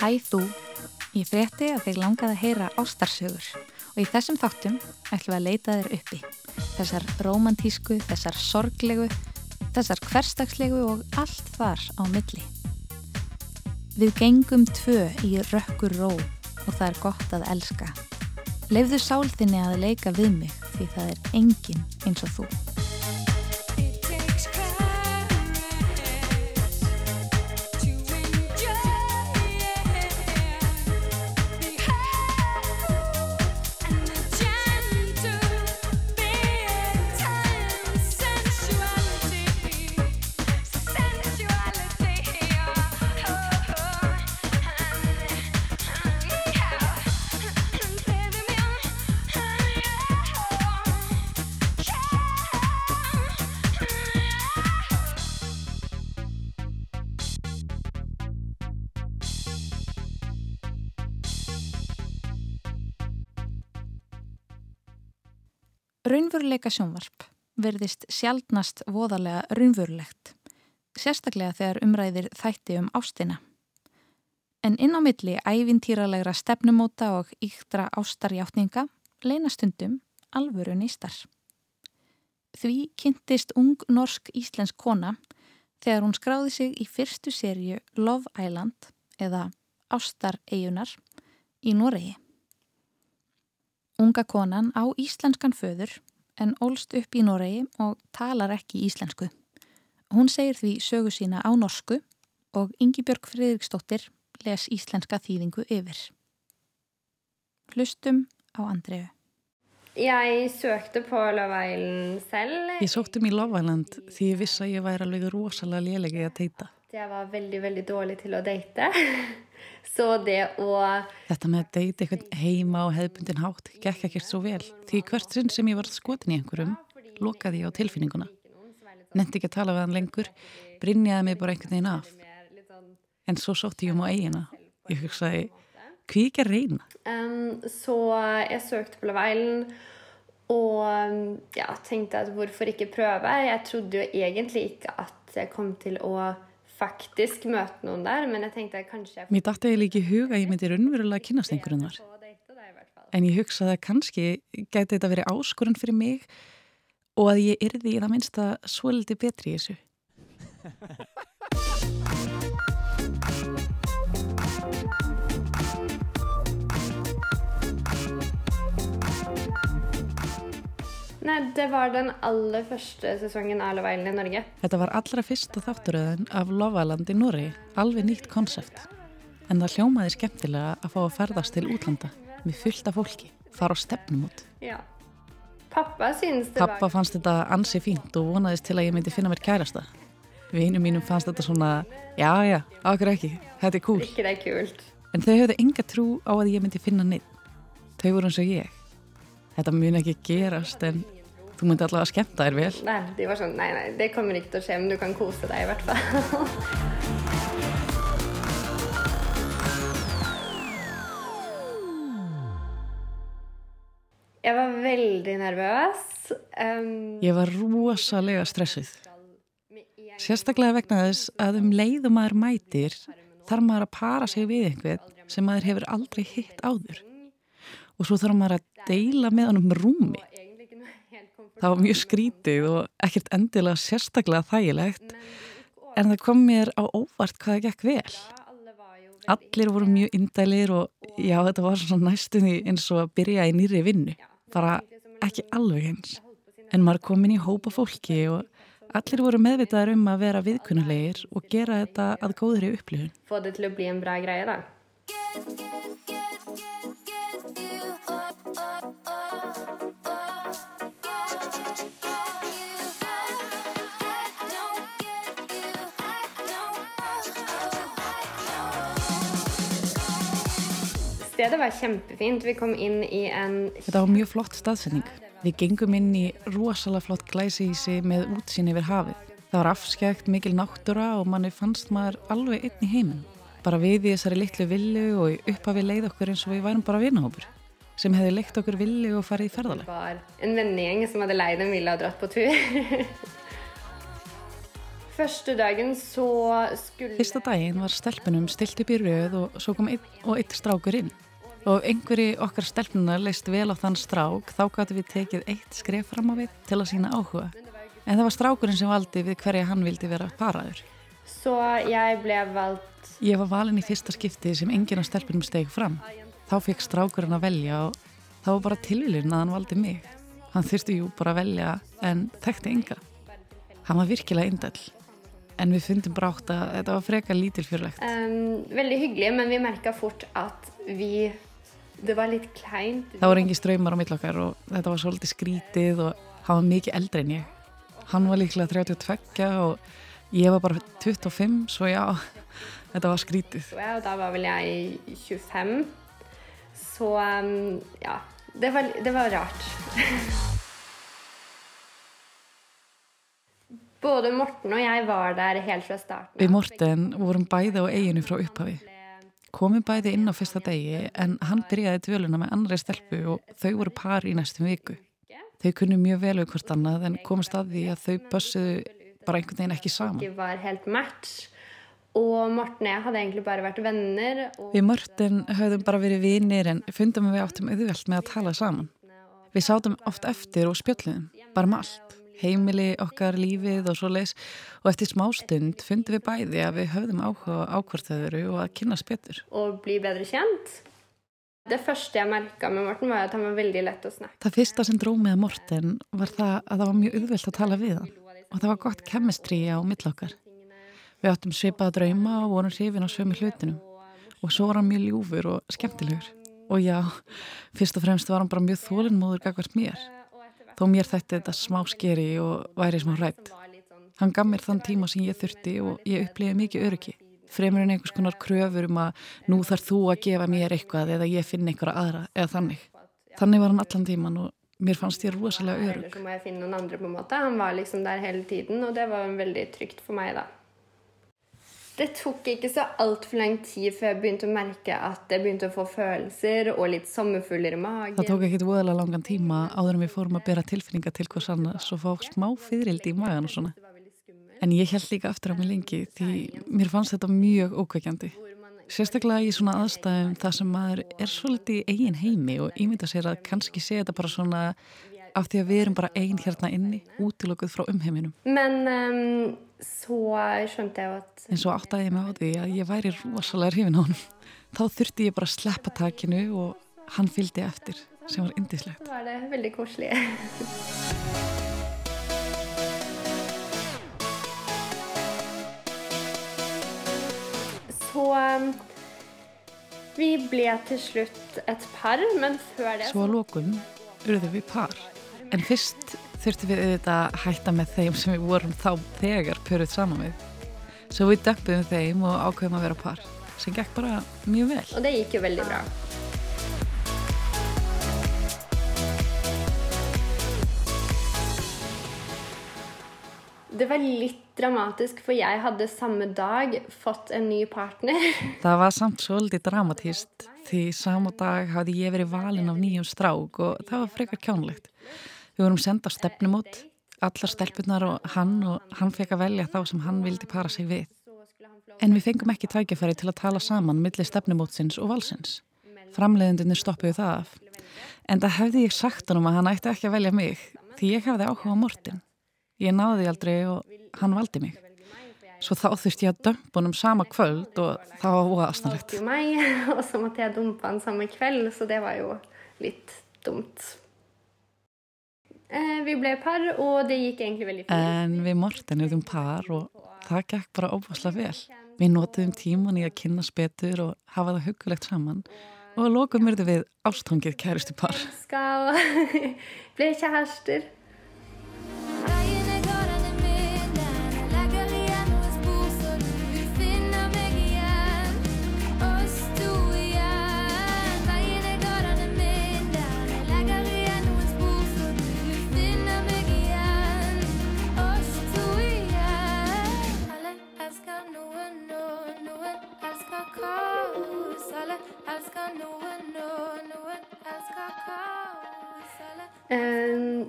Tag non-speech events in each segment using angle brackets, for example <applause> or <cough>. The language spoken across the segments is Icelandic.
Hæ þú, ég frétti að þeir langaði að heyra ástarsögur og í þessum þáttum ætlum við að leita þeir uppi. Þessar romantísku, þessar sorglegu, þessar hverstagslegu og allt þar á milli. Við gengum tvö í rökkur ró og það er gott að elska. Leifðu sálþinni að leika við mig því það er engin eins og þú. Raunveruleika sjónvarp verðist sjálfnast voðalega raunverulegt, sérstaklega þegar umræðir þætti um ástina. En inn á milli ævintýralegra stefnumóta og yktra ástarjáttninga leina stundum alvöru nýstar. Því kynntist ung norsk-íslensk kona þegar hún skráði sig í fyrstu sériu Love Island eða Ástareigunar í Noregi. Unga konan á íslenskan föður en ólst upp í Noregi og talar ekki íslensku. Hún segir því sögu sína á norsku og Ingi Björg Fridriksdóttir les íslenska þýðingu yfir. Hlustum á Andreu. Jeg søkte på Love Island selv. Ég sótti mér Love Island því ég vissi að ég væri alveg rosalega lélega í að teita. Jeg var veldig, veldig dårlig til å date. Så det å... Þetta með að deyta eitthvað heima og hefðbundin hátt gekk ekkert svo vel því hvert sinn sem ég var skotin í einhverjum lokaði ég á tilfinninguna. Nendi ekki að tala við hann lengur, brinjaði mig bara einhvern veginn af. En svo sótti ég um á eigina. Ég hugsaði, hví ekki að reyna? Um, så jeg søkte på Island og ja, tenkte at hvorfor ikke prøve? Jeg trodde jo egentlig ikke at jeg kom til å faktisk møte noen der, men jeg tenkte kanskje... Mér dætti eða ekki huga að ég myndi raunverulega kynast einhverjum þar. En ég hugsaði að kannski gæti þetta verið áskorun fyrir mig og að ég yrði í það minnsta svolítið betri í þessu. <laughs> Nei, det var den aller første sesongen av Love Island i Norge. Þetta var allra fyrsta þátturöðin af Love Island í Norri, alveg nýtt konsept. En það hljómaði skemmtilega að fá að ferðast til útlanda með fullta fólki, fara á stefnum út. Já. Pappa syns det Pappa fannst þetta ansi fínt og vonaðist til að ég myndi finna mér kærasta. Vinum mínum fannst þetta svona, já, já, okkur ekki, þetta er cool. Ikke det er kult. En þau höfðu enga trú á að ég myndi finna neitt. Þau voru eins og ég. Þetta mun ekki gerast en þú myndi allavega að skemmta þér vel. Nei, de var sånn, nei, nei, det kommer til å skje, men du kan kose deg i hvert fall. <laughs> Jeg var veldig nervøs. Um, Ég var rosalega stressuð. Sérstaklega vegna þess að um leiðum maður mætir þarf maður að para sig við einhvern sem maður hefur aldrei hitt áður. Og svo þarf maður að deila með hann um rúmi. Það var mjög skrítið og ekkert endilega sérstaklega þægilegt en það kom mér á óvart hvað það gekk vel. Allir voru mjög indælir og já þetta var svona næstunni eins og að byrja í nýri vinnu. Bara ekki alveg eins. En maður kom inn í hópa fólki og allir voru meðvitaðar um að vera viðkunnulegir og gera þetta að góðri upplifun. Det til å bli en bra greie da. Stedet var kjempefint. Vi kom inn i en... Þetta var mjög flott staðsetning. Við gengum inn í rosalega flott glæsísi með útsýn yfir hafið. Það var afskægt, mikil náttúra og manni fannst maður alveg einn í heiminn. Bara við í þessari litlu villu og í upphafi leið okkur eins og við værum bara vinahópur sem hefði leikt okkur villi og farið í ferðaleg. var en vennegjeng som hadde leid en villa og dratt på tur. <laughs> Første dagen så skulle Fyrsta daginn var stelpunum stilt upp í röð og svo kom einn og eitt strákur inn. Og ef einhverji okkar stelpuna leist vel á þann strák þá gætu við tekið eitt skref fram á við til að sína áhuga. En það var strákurinn sem valdi við hverja hann vildi vera paraður. Så jeg ble valgt Ég var valin í fyrsta skipti sem enginn af stelpunum steg fram. Þá fekk strákurinn að velja og það var bara tilvílinn að hann valdi mig. Hann þurfti jú bara að velja en þekkti enga. Hann var virkilega indall. En við fundum brátt að þetta var freka lítilfjörlegt. um, veldig hyggelig, men vi merka fort at vi Det var litt kleint. Það voru engi ströymar á millokkar og þetta var svolítið skrítið og hann var mikið eldri en ég. Hann var líklega 32 og ég var bara 25 svo já, þetta var skrítið. Og da var vel jeg 25. Så um, ja, det var, det var rart. Både Morten og jeg var der helt fra starten. Við Morten vorum bæði á eiginu frá upphafi. Komum bæði inn á fyrsta degi en hann byrjaði dvöluna með annari stelpu og þau voru par í næstum viku. Þau kunnu mjög vel við hvort annað en komast að því að þau bössuðu bara einhvern veginn ekki saman. Det var helt match. Og jeg hadde egentlig bare vært venner. Og Við Morten höfðum bara verið vinir en fundum við áttum auðvelt með að tala saman. Við sátum oft eftir og spjöllum, bara með allt. Heimili, okkar, lífið og svo leis og eftir smástund fundum við bæði að við höfðum áhuga á hvort þau eru og að kynna spjötur. og bli bedre kjent. Det første jeg merka med Morten, var at han var veldig lett å snakke Það fyrsta sem dró með Morten var það að það var mjög auðvelt að tala við hann og það var gott kemistri á millokkar. Við áttum svipaða drauma og vorum hrifin á sömu hlutinum og svo var hann mjög ljúfur og skemmtilegur. Og já, fyrst og fremst var hann bara mjög þólinnmóður gagvart mér. Þó mér þætti þetta smá skeri og væri smá hrætt. Hann gaf mér þann tíma sem ég þurfti og ég upplýði mikið öryggi. Fremur en einhvers konar kröfur um að nú þarf þú að gefa mér eitthvað eða ég finn einhverja aðra eða þannig. Þannig var hann allan tíman og mér fannst ég rosalega örygg. så må jeg finne noen andre, på en måte. Han var liksom der hele tiden, og det var veldig trygt for meg, da. Det tok ikke så altfor lang tid før jeg begynte å merke at jeg begynte å få følelser og litt sommerfugler i magen. Það tók ekkit voðalega langan tíma áður en við fórum að bera tilfinningar til hvers annars og fá smá fyririldi í magan og svona. En ég held líka aftur á mig lengi því mér fannst þetta mjög ókveikjandi. Sérstaklega í svona aðstæðum þar sem maður er svolítið í eigin heimi og ímynda sér að kannski sé þetta bara svona af því að við erum bara ein hérna inni, útilokkuð frá umheiminum. Men ehm, skjønte jeg jo at En svo áttaði ég mig á því að ég væri rosalega hrifin á honum. Þá þurfti ég bara að sleppa takinu og hann fylgdi eftir sem var indislegt. så var veldig koselig. Så ehm, vi ble til slutt et par, men før det Svo að lókum urðum við par. En fyrst þurftum við auðvitað að hætta með þeim sem við vorum þá þegar pöruð saman við. Svo við dömpum þeim og ákveðum að vera par. Sem gekk bara mjög vel. Og det gikk jo veldig bra. Det var litt dramatisk, for jeg hadde samme dag fått en ny partner. <laughs> Það var samt svolítið dramatíst því saman dag hafði ég verið valin af nýjum strák og það var frekar kjánlegt. Við vorum senda á stefnumót, allar stelpunar og hann og hann fekk að velja þá sem hann vildi para sig við. En við fengum ekki tækifæri til að tala saman millir stefnumótsins og valsins. Framleiðendunir stoppuðu það af. En það hefði ég sagt honum að hann ætti ekki að velja mig því ég hefði áhuga á Mortin. Ég náði aldrei og hann valdi mig. Svo þá þurfti ég að dömpa honum sama kvöld og <laughs> það var óastanlegt. og så måtte jeg dumpe han samme kveld, så det var jo litt dumt. Eh, Vi ble par, og det gikk egentlig veldig fint. En við Morten erum par og það gekk bara óbúslega vel. Við notuðum tíman í að kynnast betur og hafa það hugulegt saman og að lokum verðum við ástangið kærustu par. Skal <laughs> bli kjærester.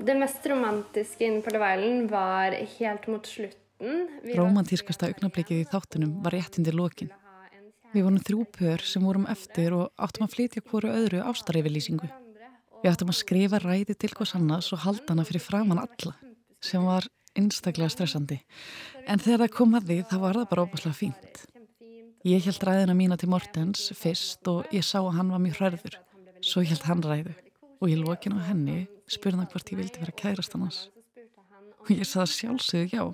Det mest romantiske inne på Love Island var helt mot slutten. Rómantískasta augnablikið í þáttunum var rétt undir lokin. Við vorum þrjú pör sem vorum eftir og áttum að flytja hverju öðru ástarífilýsingu. Við áttum að skrifa ræði til hvers annars og halda hana fyrir framann alla, sem var einstaklega stressandi. En þegar það kom að því þá var það bara óbúslega fínt. Ég held ræðina mína til Mortens fyrst og ég sá að hann var mjög hræður. Svo held hann ræðu og ég lokin á henni spurði hann hvort ég vildi vera kærast hans. Og ég sagði sjálfsögðu já.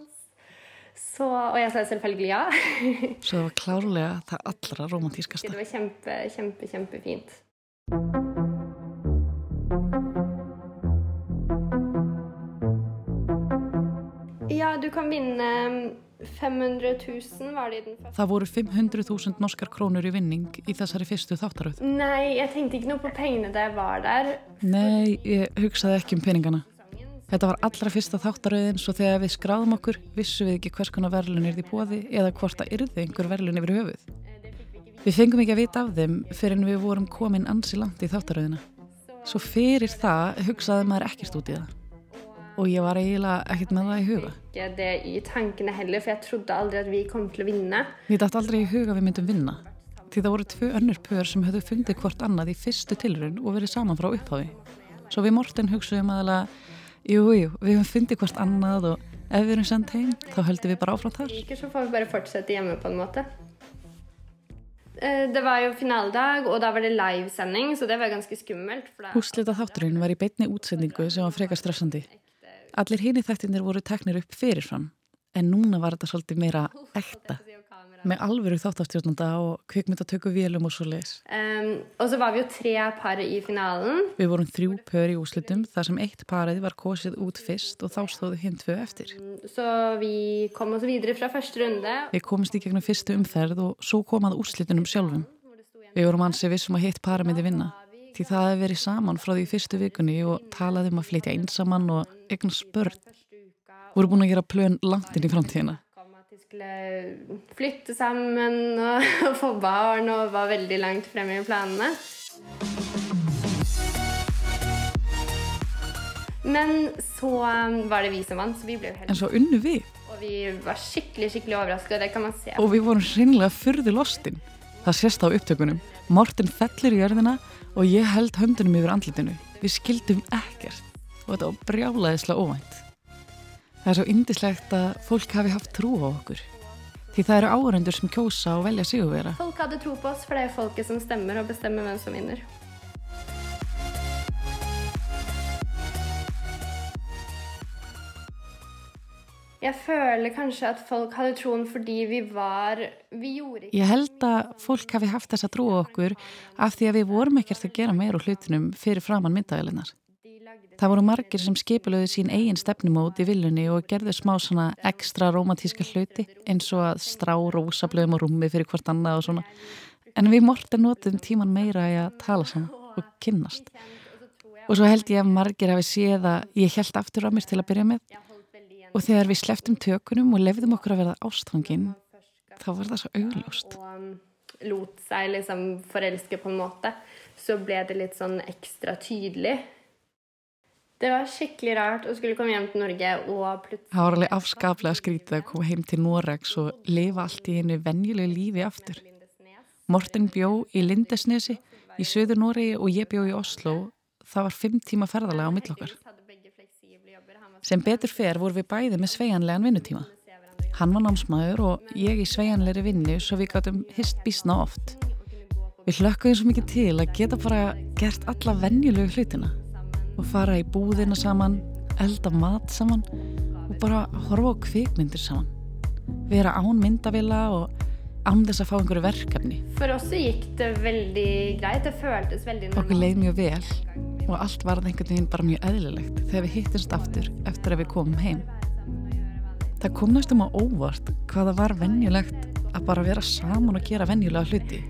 Så, og jeg sa selvfølgelig ja. Svo það var klárlega það allra romantískasta. Det var kjempe, kjempe, kjempefint. Ja, du kan vinne 500 000 var det i den første. Það voru 500.000 norskar krónur í vinning í þessari fyrstu þáttaröð. Nei, jeg tenkte ikke noe på pengene da jeg var der. Nei, ég hugsaði ekki um peningana. Þetta var allra fyrsta þáttaröðin svo þegar við skráðum okkur vissum við ekki hvers konar verðlun er því bóði eða hvort það yrði einhver verðlun yfir höfuð. Við fengum ekki að vita af þeim fyrir en við vorum komin ansi langt í þáttaröðina. Svo fyrir það hugsaði maður ekkert út í það. Og ég var eiginlega ekkert með það í huga. Ikke det i tankene heller, for jeg trodde aldri at vi kom til å vinne. Við dætt aldrei í huga að við myndum vinna. Því það voru tvö önnur pör sem höfðu fundið hvort annað í fyrstu tilraun og verið saman frá upphafi. Svo við Morten hugsaðum aðalega, jú, jú, við höfum fundið hvort annað og ef við erum sendt heim, þá höldum við bara áfram þar. Ikke så får vi bare fortsette hjemme på en måte. Eh, Det var jo finaledag, og da var det livesending, så det var ganske skummelt. Húslita þátturinn var í beinni útsendingu sem var frekar stressandi. Allir hini þættinir voru teknir upp fyrirfram, en núna var þetta svolítið meira ekta, með alvöru þáttastjórnanda og kvikmyndatöku vélum og svo leis. Um, og så var vi jo tre par i finalen. Við vorum þrjú pör í úslitum þar sem eitt parið var kosið út fyrst og þá stóðu hinn tvö eftir. Så vi kom oss videre fra første runde. Við komumst í gegnum fyrstu umferð og svo kom að úrslitunum sjálfum. Við vorum ansi vissum að hitt para myndi vinna. Því það hefði verið saman frá því í fyrstu vikunni og talaði um að flytja einsaman og eignast börn. Voru búin að gera plön langt inn í framtíðina. Skulle flytte sammen og, <laughs> få barn, og var veldig langt fremme i planene. Men så um, var det vi som vant, så vi ble jo En svo unnu við Og vi var skikkelig, skikkelig overrasket, og det kan man se. og við vorum hreinlega fyrði lostin. Það sést á upptökunum. Morten fellir í jörðina og ég held höndunum yfir andlitinu. Við skildum ekkert og þetta var brjálaðislega óvænt. Það er svo indislegt að fólk hafi haft trú á okkur. Því það eru áhörendur sem kjósa og velja sigurvera. Folk hadde tro på oss, for det er folket som stemmer og bestemmer hvem som vinner. Jeg føler kanskje at folk hadde troen fordi vi var Vi gjorde ikke Ég held að fólk hafi haft þessa trú á okkur af því að við vorum ekkert að gera meir úr hlutunum fyrir framann lagde Það voru margir sem skipulöðu sín eigin stefnumót í viljunni og gerðu smá svona ekstra romantíska hluti eins og að strá rósablöðum og rúmi fyrir hvort annað og svona. En við mortin notum tíman meira í að tala saman og kynnast. Og svo held ég að margir hafi séð að ég held aftur á mér til að byrja með Jeg holdt veldig igjen. Og þegar við sleftum tökunum og lefðum okkur að verða ástfangin, þá var það svo augljóst. Og lot seg liksom forelske på en måte, så ble det litt sånn ekstra tydelig. Det var skikkelig rart å skulle komme hjem til Norge og plutselig Það var alveg afskaplega skrítið að koma heim til Noregs og lifa allt í einu venjulegu lífi aftur. Morten bjó í Lindesnesi í söður Noregi og ég bjó í Oslo. Það var fimm tíma ferðalega á mill Sem betur fer voru við bæði með sveianlegan vinnutíma. Hann var námsmaður og ég í sveianlegri vinnu svo við gáttum hist bísna oft. Við hlökkuðum svo mikið til að geta bara gert alla venjulegu hlutina og fara í búðina saman, elda mat saman og bara horfa á kvikmyndir saman. Vera án myndavila og þess að fá einhverju verkefni. For oss gikk det veldig greit. Det føltes veldig Okkur leið mjög vel og allt var það einhvern veginn bara mjög eðlilegt þegar við hittumst aftur eftir að við komum heim. Það kom næstum á óvart hvað það var venjulegt að bara vera saman og gera venjulega hluti.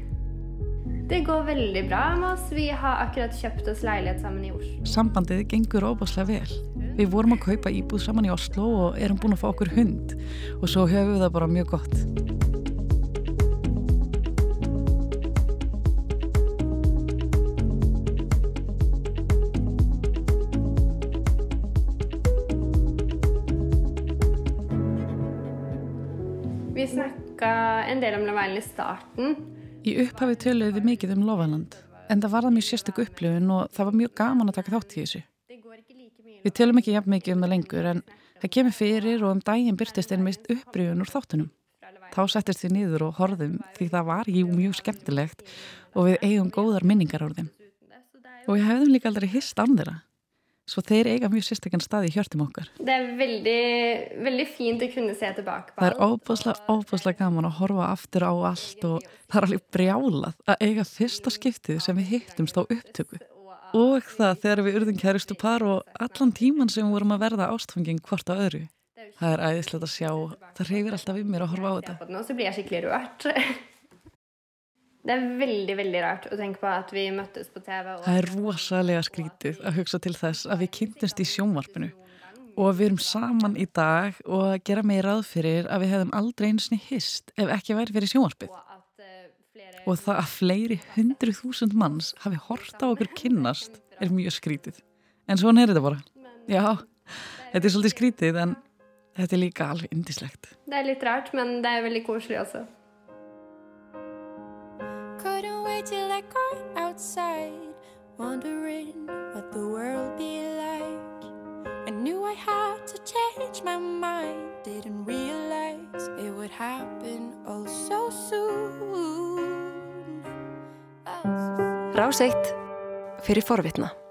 Det går veldig bra med oss. Vi har akkurat kjøpt oss leilighet sammen i Oslo. Sambandið gengur óbáslega vel. Við vorum að kaupa íbúð saman í Oslo og erum búin að fá okkur hund og svo höfum við það bara mjög gott. En del om Love Island i starten. Í upphafi töluðum við mikið um Lofaland en það var það mjög sérstök upplifun og það var mjög gaman að taka þátt í þessu. Det Við tölum ekki jafn mikið um það lengur en það kemur fyrir og um daginn byrtist einmist upprifun úr þáttunum. Þá settist við niður og horfðum því það var jú mjög skemmtilegt og við eigum góðar minningar á þeim. Det, det Og við hefðum líka aldrei hist án þeirra. Svo þeir eiga mjög sérstakann stað í hjörtum okkar. Det er veldig, veldig fint å kunne se tilbake på Það er óbúslega, óbúslega gaman að horfa aftur á allt og það er alveg brjálað að eiga fyrsta skiptið sem við hittumst á upptöku. Og það þegar við urðum kæristu par og allan tíman sem við vorum að verða ástfangin hvort á öðru. Það er æðislegt að sjá, það reyfir alltaf við mér að horfa á þetta. og så blir skikkelig rørt. <laughs> Det er veldig, veldig rart å tenke på at vi møttes på TV. Það er rosalega skrítið að hugsa til þess að við kynntumst í sjónvarpinu og við erum saman í dag og að gera mig ráð fyrir að við hefðum aldrei einsni hist ef ekki væri fyrir sjónvarpið. og eh, það að fleiri hundru þúsund manns hafi hort á okkur kynnast er mjög skrítið. En svona er þetta bara. Já, þetta er svolítið skrítið en þetta er líka alveg indislegt. Det er litt rart, men det er veldig koselig også. Outside, wondering what the world be like. I knew I had to change my mind, didn't realize it would happen oh so soon. Oh, so soon. Rás eitt fyrir forvitna.